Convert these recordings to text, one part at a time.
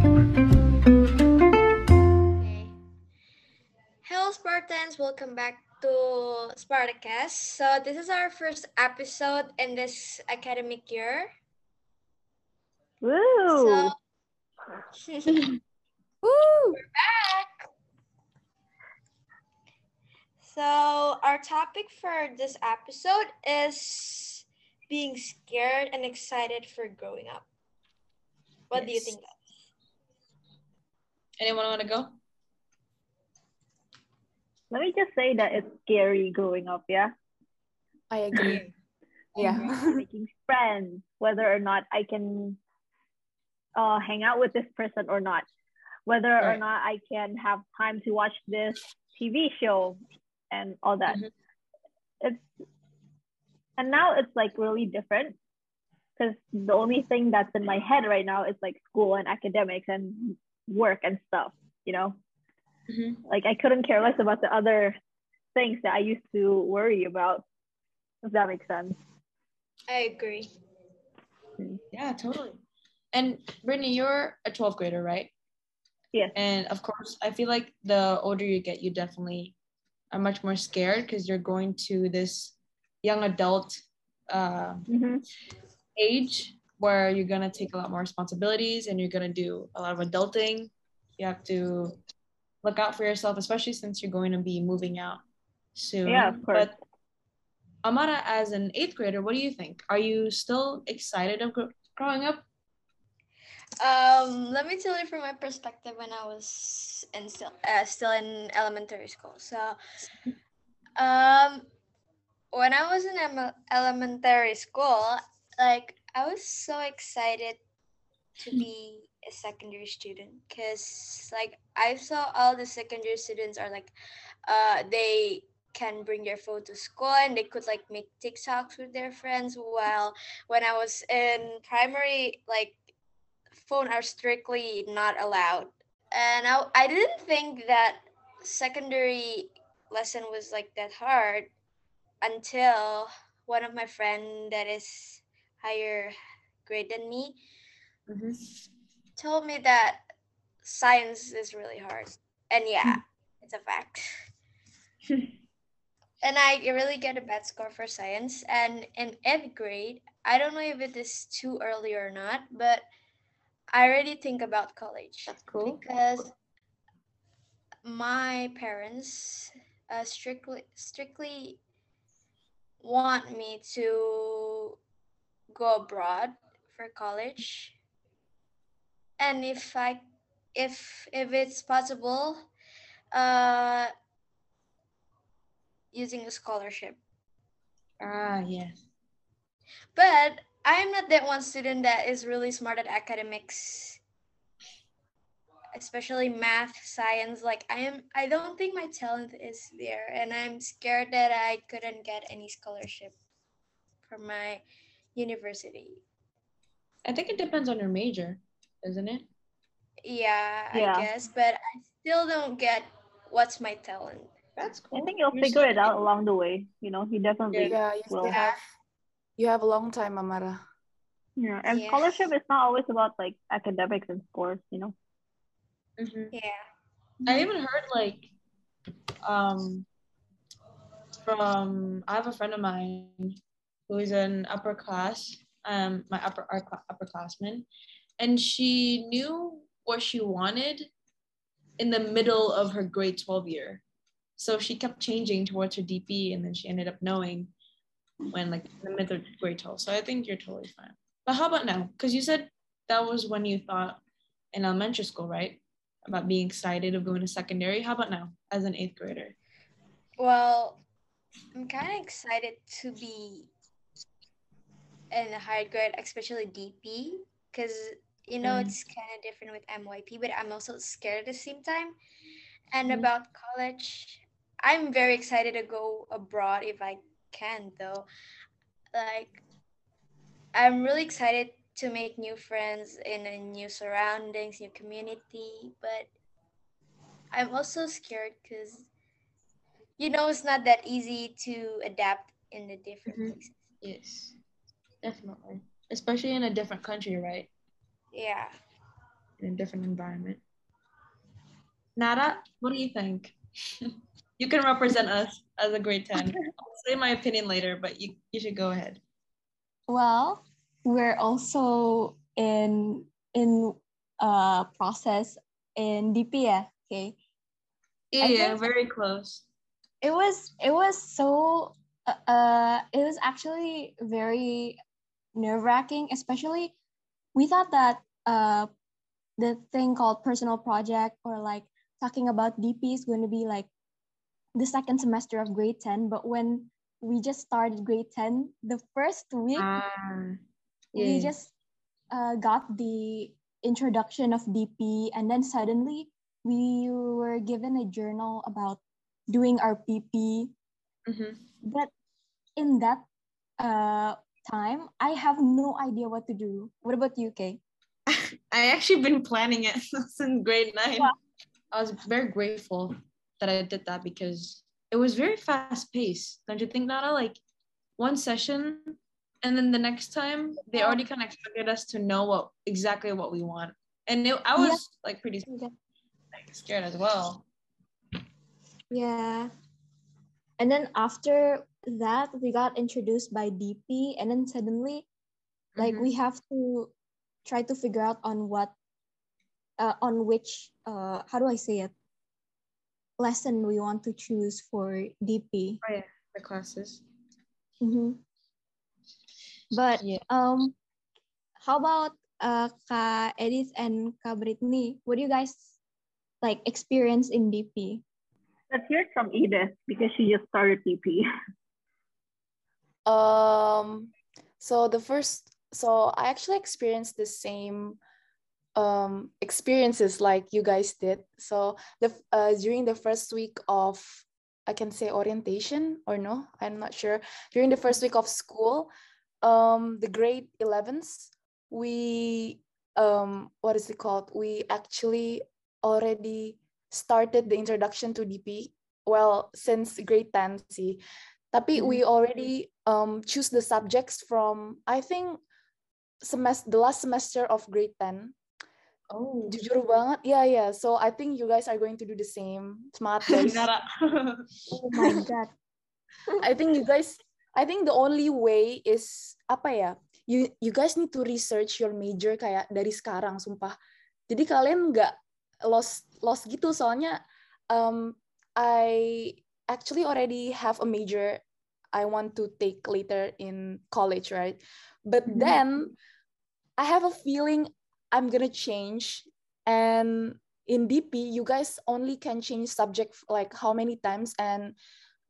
Hello, Spartans. Welcome back to Spartacast. So, this is our first episode in this academic year. Woo! So, Woo! so, our topic for this episode is being scared and excited for growing up. What do you think? Anyone want to go? Let me just say that it's scary growing up, yeah? I agree. yeah. Making friends, whether or not I can uh, hang out with this person or not, whether or not I can have time to watch this TV show and all that. Mhm. It's and now it's like really different because the only thing that's in my head right now is like school and academics and work and stuff, you know? Mhm. like I couldn't care less about the other things that I used to worry about. If that makes sense. I agree. Yeah, totally. And Brittany, you're a 12th grader, right? Yes. And of course, I feel like the older you get, you definitely are much more scared because you're going to this young adult uh, Mm-hmm. age where you're gonna take a lot more responsibilities and you're gonna do a lot of adulting. You have to look out for yourself, especially since you're going to be moving out soon. Yeah, of course. But Amara, as an eighth grader, what do you think? Are you still excited of gr- growing up? Um, let me tell you from my perspective when I was in still uh, still in elementary school. So, um, when I was in em- elementary school, like I was so excited to be a secondary student because like I saw all the secondary students are like, uh, they can bring their phone to school and they could like make TikToks with their friends. While when I was in primary, like phone are strictly not allowed. And I, I didn't think that secondary lesson was like that hard until one of my friend that is higher grade than me Mm-hmm. told me that science is really hard. And yeah, it's a fact. and I really get a bad score for science. And in eighth grade, I don't know if it is too early or not, but I already think about college That's cool. because my parents uh, strictly strictly want me to go abroad for college. And if i if if it's possible uh using a scholarship. Ah, yes. but i'm not that one student that is really smart at academics especially math science. Like i am i don't think my talent is there and i'm scared that i couldn't get any scholarship for my university I think it depends on your major, doesn't it? yeah, Yeah. i guess but i still don't get what's my talent That's cool. I think you'll You're figure it out along the way. You know, you definitely Yeah, you will. still have you have a long time, Amara. Yeah. And Yeah. scholarship is not always about like academics and sports, you know. Mhm. yeah I even heard like um from I have a friend of mine who is an upper class, um my upper upperclassman, and she knew what she wanted in the middle of her grade 12 year. So she kept changing towards her DP and then she ended up knowing when like in the middle of grade 12. So I think you're totally fine. But how about now? Because you said that was when you thought in elementary school, right? About being excited of going to secondary. How about now as an eighth grader? Well, I'm kind of excited to be in a higher grade, especially DP, because you know Mm. it's kind of different with MYP, but I'm also scared at the same time. And Mhm. about college, I'm very excited to go abroad if I can, though. Like, I'm really excited to make new friends in a new surroundings, new community, but I'm also scared because you know it's not that easy to adapt in the different Mhm. places. Yes, definitely. Especially in a different country, right? Yeah. in a different environment. Nada, what do you think? you can represent us as a grade 10. I'll say my opinion later, but you, you should go ahead. Well, we're also in in uh process in DP yeah, okay. Yeah, yeah, very close. It was it was so uh, uh it was actually very nerve wracking, especially we thought that uh the thing called personal project or like talking about DP is going to be like the second semester of grade 10, but when we just started grade 10, the first week Ah, we just uh, got the introduction of DP, and then suddenly we were given a journal about doing our PP. Mhm. But in that uh, time, I have no idea what to do. What about you, Kay? I actually been planning it since grade nine. Wow. I was very grateful that I did that because it was very fast paced. Don't you think, Nana? Like one session, and then the next time they already kind of expected us to know what exactly what we want, and it, I was Yeah. like pretty like, scared as well. Yeah. And then after that, we got introduced by DP, and then suddenly, like Mhm. we have to try to figure out on what, uh, on which, uh, how do I say it, lesson we want to choose for DP. Oh yeah, the classes. Mhm. But Yeah. um, how about uh, Kak Edith and Kak Brittany? What do you guys like experience in DP? Let's hear from Edith because she just started DP. Um, so the first, so I actually experienced the same um experiences like you guys did. So the uh during the first week of I can say orientation or no, I'm not sure. During the first week of school, um the grade 11s, we um what is it called? We actually already started the introduction to DP. Well, since grade 10 sih. Tapi we already um choose the subjects from I think semester the last semester of grade 10. Oh, Jujur banget. Yeah, yeah. So I think you guys are going to do the same. Guys. Nara. Oh my god. I think you guys I think the only way is apa ya? You you guys need to research your major kayak dari sekarang sumpah. Jadi kalian nggak lost lost gitu soalnya um I actually already have a major I want to take later in college, right? But Mhm. then I have a feeling I'm gonna change and in DP you guys only can change subject like how many times and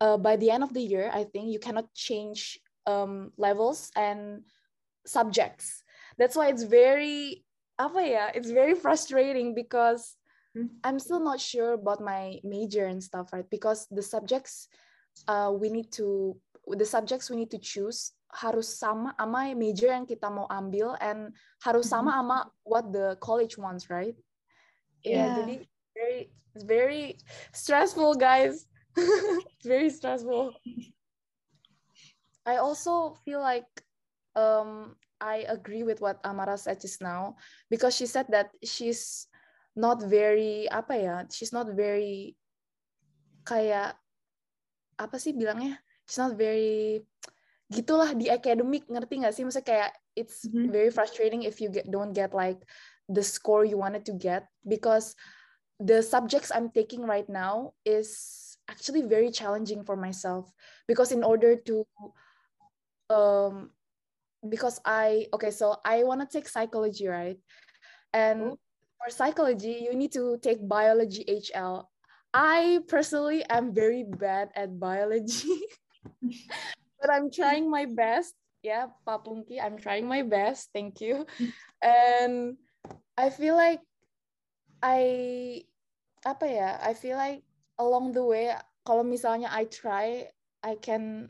uh, by the end of the year, I think you cannot change um, levels and subjects. That's why it's very, apa ya, it's very frustrating because. I'm still not sure about my major and stuff, right? Because the subjects uh, we need to, the subjects we need to choose harus sama sama major yang kita mau ambil and harus sama sama what the college wants, right? Yeah, Yeah. jadi very, it's very stressful, guys. Very stressful. I also feel like um, I agree with what Amara said just now because she said that she's not very apa ya, she's not very kayak apa sih bilangnya? She's not very gitulah di academic ngerti nggak sih? Maksudnya kayak it's Mhm. very frustrating if you get don't get like the score you wanted to get because the subjects I'm taking right now is actually very challenging for myself because in order to um because I okay so I want to take psychology right and for psychology you need to take biology HL I personally am very bad at biology but I'm trying my best. Yeah Papunki I'm trying my best. Thank you. And I feel like I apa ya I feel like along the way kalau misalnya I try I can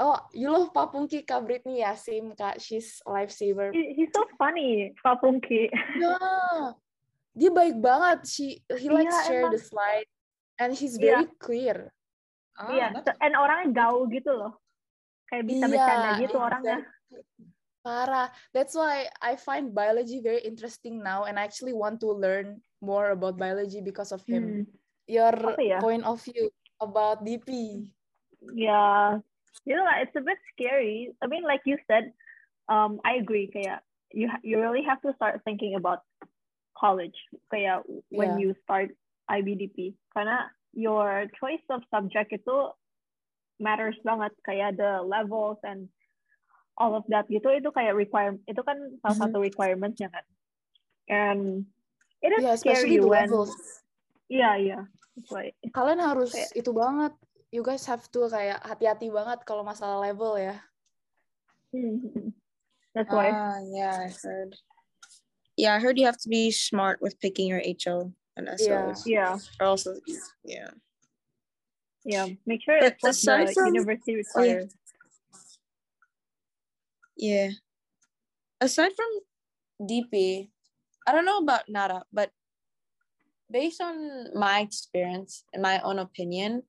oh you love Papunki Kak Britney Yasim Kak? She's a lifesaver. He- He's so funny, Pak Pungki. yeah dia baik banget she he likes Iya, share the slide and he's Iya. very clear Ah, Iya, that's- and orangnya gaul gitu loh. Kayak bisa Iya, bercanda gitu iya, orangnya. Parah. That's why I find biology very interesting now, and I actually want to learn more about biology because of him. Hmm. Your ya? point of view about DP. Yeah. You know, it's a bit scary. I mean, like you said, um, I agree. Kaya you you really have to start thinking about college. Kaya when Yeah. you start IBDP, karena your choice of subject itu matters banget. Kaya the levels and all of that gitu itu kayak require itu kan salah Mhm. satu requirementnya kan. And it is Yeah, scary the when levels. yeah yeah. Why Kalian harus Kayak- itu banget. You guys have to kayak hati-hati banget kalau masalah level ya. Mhm. That's why. Ah, yeah, I heard. Yeah, I heard you have to be smart with picking your HO and SOs. Yeah, Or also, yeah. yeah. Make sure But it's what aside the from- university requires. Yeah. Aside from DP, I don't know about Nara, but based on my experience and my own opinion,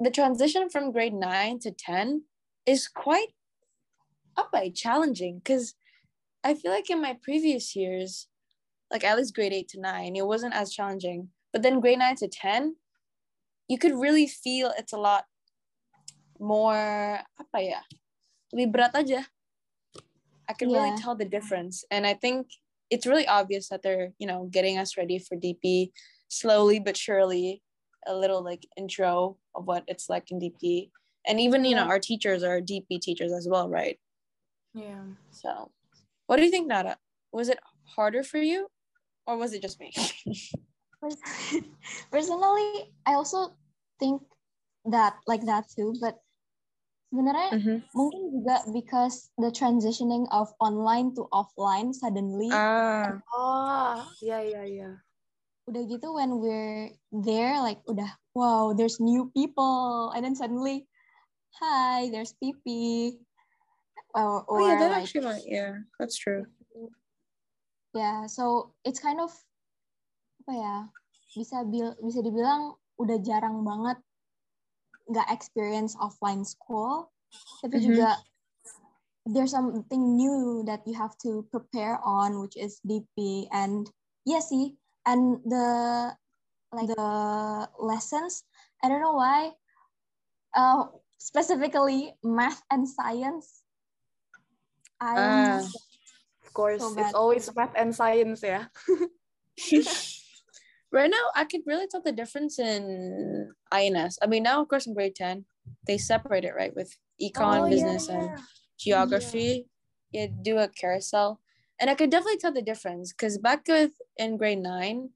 the transition from grade 9 to 10 is quite up by challenging because I feel like in my previous years, like at least grade 8 to 9, it wasn't as challenging. But then grade 9 to 10, you could really feel it's a lot more apa ya? Lebih berat aja. I can really tell the difference. And I think it's really obvious that they're, you know, getting us ready for DP slowly but surely, a little like intro of what it's like in DP. And even, you know, our teachers are DP teachers as well, right? Yeah. So, what do you think, Nada? Was it harder for you or was it just me? Personally, I also think that like that too, but sebenarnya Mhm. mungkin juga because the transitioning of online to offline suddenly Ah, Oh, yeah, yeah, yeah. udah gitu when we're there like udah wow there's new people and then suddenly hi there's PP or, oh yeah, that like actually might, yeah, that's true. yeah so it's kind of apa ya bisa bil bisa dibilang udah jarang banget nggak experience offline school tapi Mhm. juga there's something new that you have to prepare on which is DP and yeah sih and the like the lessons I don't know why uh specifically math and science I'm Ah. Of course, So it's always math and science yeah. right now, I could really tell the difference in INS. I mean, now, of course, in grade 10, they separate it, right, with econ, Oh, business, and geography. You do a carousel. And I could definitely tell the difference because back with in grade nine,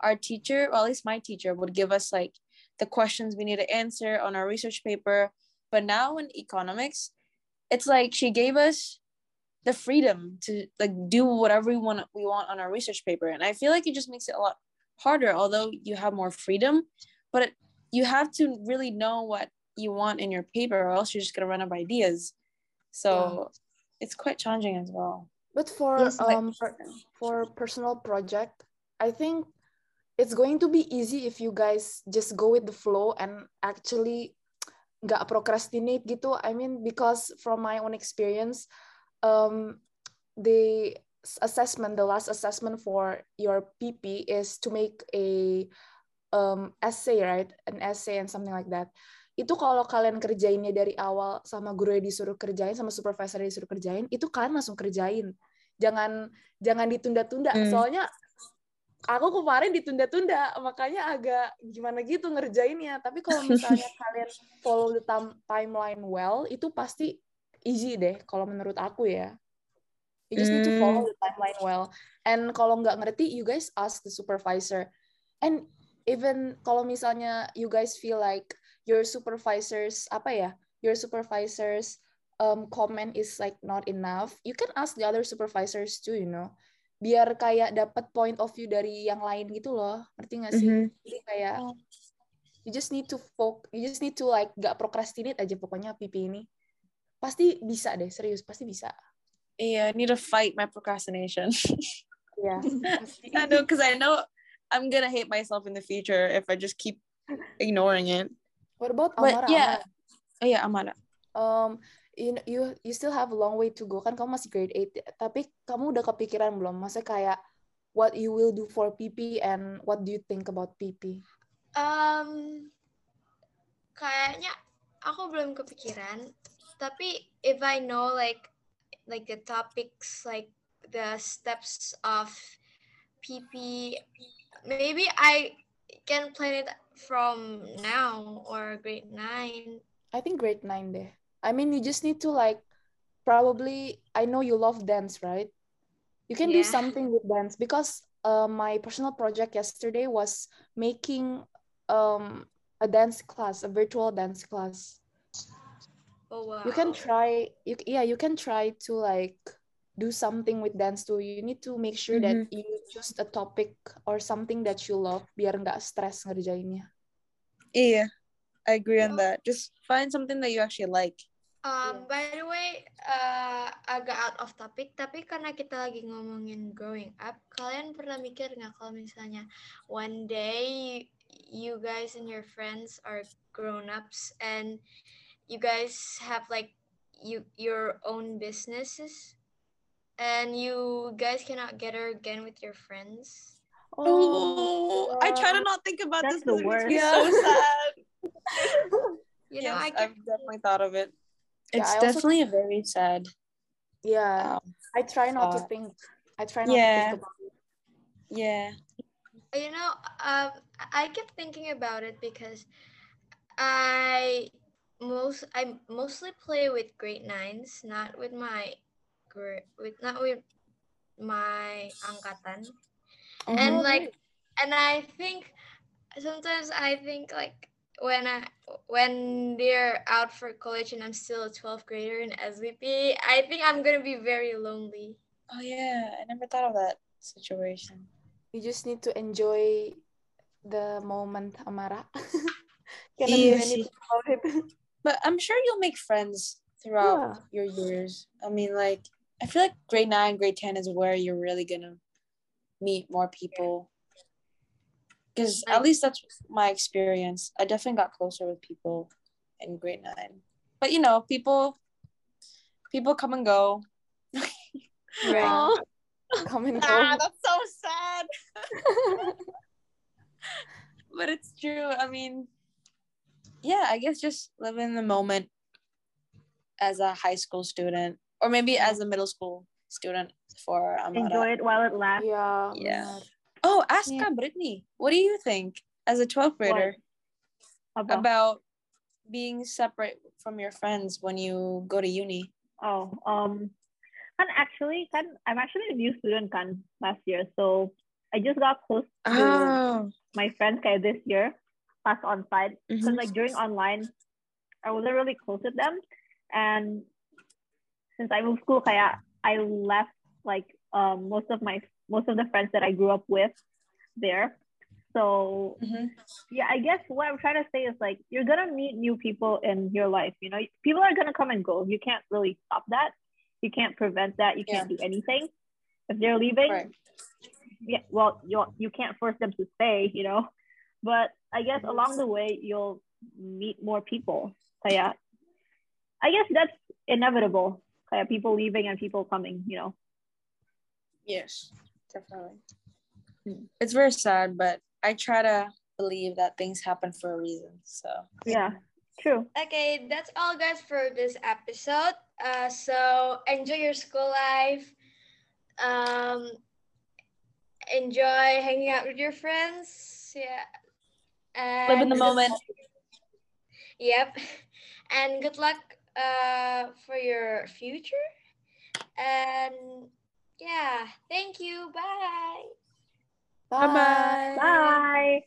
our teacher, or at least my teacher, would give us like the questions we need to answer on our research paper. But now in economics, it's like she gave us the freedom to like do whatever we want we want on our research paper. And I feel like it just makes it a lot harder, although you have more freedom. But it, you have to really know what you want in your paper, or else you're just gonna run out of ideas. So it's quite challenging as well. But for Yes, um per- for personal project, I think it's going to be easy if you guys just go with the flow and actually nggak procrastinate gitu. I mean because from my own experience, um the assessment, the last assessment for your PP is to make a um essay, right? An essay and something like that. Itu kalau kalian kerjainnya dari awal sama guru yang disuruh kerjain sama supervisor yang disuruh kerjain, itu kalian langsung kerjain. Jangan jangan ditunda-tunda. Hmm. Soalnya aku kemarin ditunda-tunda, makanya agak gimana gitu ngerjainnya. Tapi kalau misalnya kalian follow the time- timeline well, itu pasti easy deh kalau menurut aku ya. You just need to follow the timeline well. And kalau nggak ngerti, you guys ask the supervisor. And even kalau misalnya you guys feel like your supervisors apa ya, your supervisors um, comment is like not enough, you can ask the other supervisors too, you know, biar kayak dapat point of view dari yang lain gitu loh, ngerti nggak sih? Mhm. Jadi kayak you just need to focus, you just need to like gak procrastinate aja pokoknya PP ini. Pasti bisa deh, serius pasti bisa. Yeah, I need to fight my procrastination. Iya. I know because I know I'm gonna hate myself in the future if I just keep ignoring it. What about But Amara? yeah, Amara? oh yeah, Amara. Um, you know, you you still have a long way to go kan kamu masih grade 8 tapi kamu udah kepikiran belum masa kayak what you will do for PP and what do you think about PP Um, kayaknya aku belum kepikiran. Tapi if I know like like the topics, like the steps of PP, maybe I can plan it from now or grade nine. I think grade 9 deh I mean you just need to like probably I know you love dance right? You can do something with dance because uh, my personal project yesterday was making um a dance class a virtual dance class Oh wow. you can try you yeah you can try to like do something with dance too you need to make sure that you choose a topic or something that you love biar nggak stress ngerjainnya Yeah, I agree on that. Just find something that you actually like. Um, by the way, uh, agak out of topic, tapi karena kita lagi ngomongin growing up, kalian pernah mikir nggak kalau misalnya one day you guys and your friends are grown ups and you guys have like you your own businesses and you guys cannot get her again with your friends? Oh, I try to not think about That's this the because it makes me worst. so sad. You know, yes, I can I've definitely thought of it. It's I also- definitely a very sad. yeah Um, I try not to think I try not to Yeah. think about it yeah. You know, um, I kept thinking about it because I most I mostly play with grade nines, not with my gra- with not with my angkatan, and Oh, like, and I think sometimes I think like when I when they're out for college and I'm still a 12th grader in SVP, I think I'm gonna be very lonely. Oh yeah, I never thought of that situation. you just need to enjoy the moment Amara cannot do Iya anything sih. about it But I'm sure you'll make friends throughout your years. I mean, like, I feel like grade nine, grade 10 is where you're really gonna meet more people. Because at least that's my experience. I definitely got closer with people in grade nine. But you know, people people come and go. Right. come and go Ah, that's so sad. but it's true. I mean, yeah, I guess just live in the moment as a high school student, or maybe as a middle school student for Amara. Enjoy it while it lasts. yeah Yeah. Oh, ask Yeah. uh, Brittany, what do you think as a 12th grader About, about being separate from your friends when you go to uni? oh, um, and actually, kan, I'm actually a new student kan last year, so I just got close to Oh. my friends kind this year, plus on site. Because Mhm. like during online, I wasn't really close with them, and since I moved school, kaya I left like um most of my most of the friends that I grew up with there. So Mhm. yeah, I guess what I'm trying to say is like you're gonna meet new people in your life. You know, people are gonna come and go. You can't really stop that. You can't prevent that. You can't do anything. If they're leaving, Right. yeah, well, you you can't force them to stay. You know, but I guess along the way you'll meet more people. Kaya, I guess that's inevitable. Kaya people leaving and people coming. You know. Yes, definitely. It's very sad, but I try to believe that things happen for a reason. So Yeah. True. Okay, that's all guys for this episode. Uh, so enjoy your school life. Um, enjoy hanging out with your friends. Yeah. And live in the moment. Yep. And good luck uh, for your future. And yeah, thank you. Bye. Bye-bye. Bye.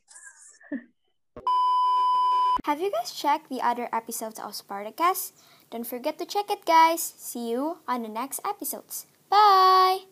Have you guys checked the other episodes of Spartacast? Don't forget to check it, guys. See you on the next episodes. Bye!